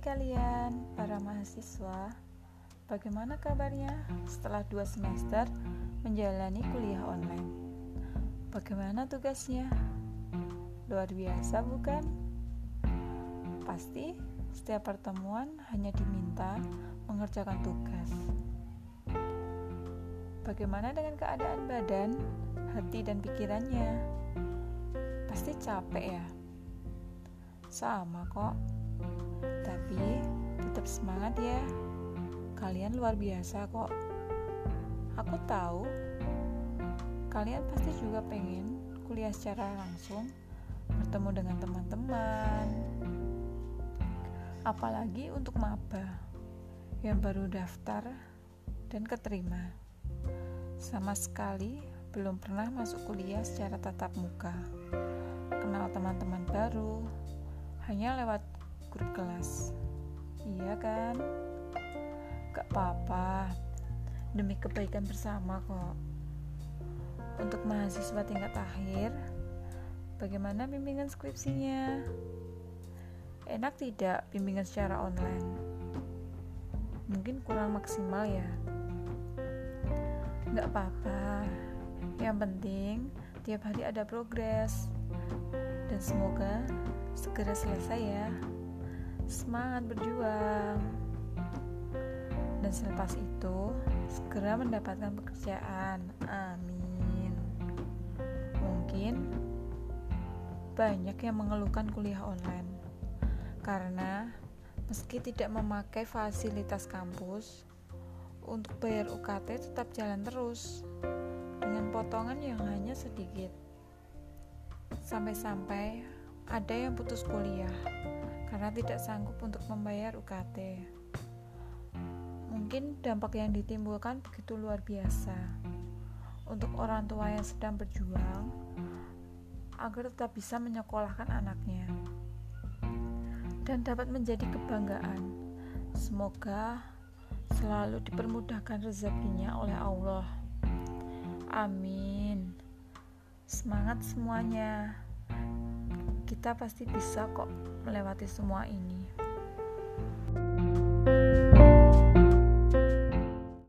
kalian, para mahasiswa. Bagaimana kabarnya setelah dua semester menjalani kuliah online? Bagaimana tugasnya? Luar biasa, bukan? Pasti setiap pertemuan hanya diminta mengerjakan tugas. Bagaimana dengan keadaan badan, hati, dan pikirannya? Pasti capek, ya. Sama kok tapi tetap semangat ya. Kalian luar biasa kok. Aku tahu kalian pasti juga pengen kuliah secara langsung, bertemu dengan teman-teman. Apalagi untuk maba yang baru daftar dan keterima. Sama sekali belum pernah masuk kuliah secara tatap muka. Kenal teman-teman baru hanya lewat grup kelas. Iya kan? Gak apa-apa, demi kebaikan bersama kok. Untuk mahasiswa tingkat akhir, bagaimana bimbingan skripsinya? Enak tidak bimbingan secara online? Mungkin kurang maksimal ya. Gak apa-apa, yang penting tiap hari ada progres. Dan semoga segera selesai ya semangat berjuang. Dan selepas itu segera mendapatkan pekerjaan. Amin. Mungkin banyak yang mengeluhkan kuliah online. Karena meski tidak memakai fasilitas kampus untuk bayar UKT tetap jalan terus. Dengan potongan yang hanya sedikit. Sampai-sampai ada yang putus kuliah karena tidak sanggup untuk membayar UKT. Mungkin dampak yang ditimbulkan begitu luar biasa untuk orang tua yang sedang berjuang agar tetap bisa menyekolahkan anaknya dan dapat menjadi kebanggaan. Semoga selalu dipermudahkan rezekinya oleh Allah. Amin. Semangat semuanya kita pasti bisa kok melewati semua ini.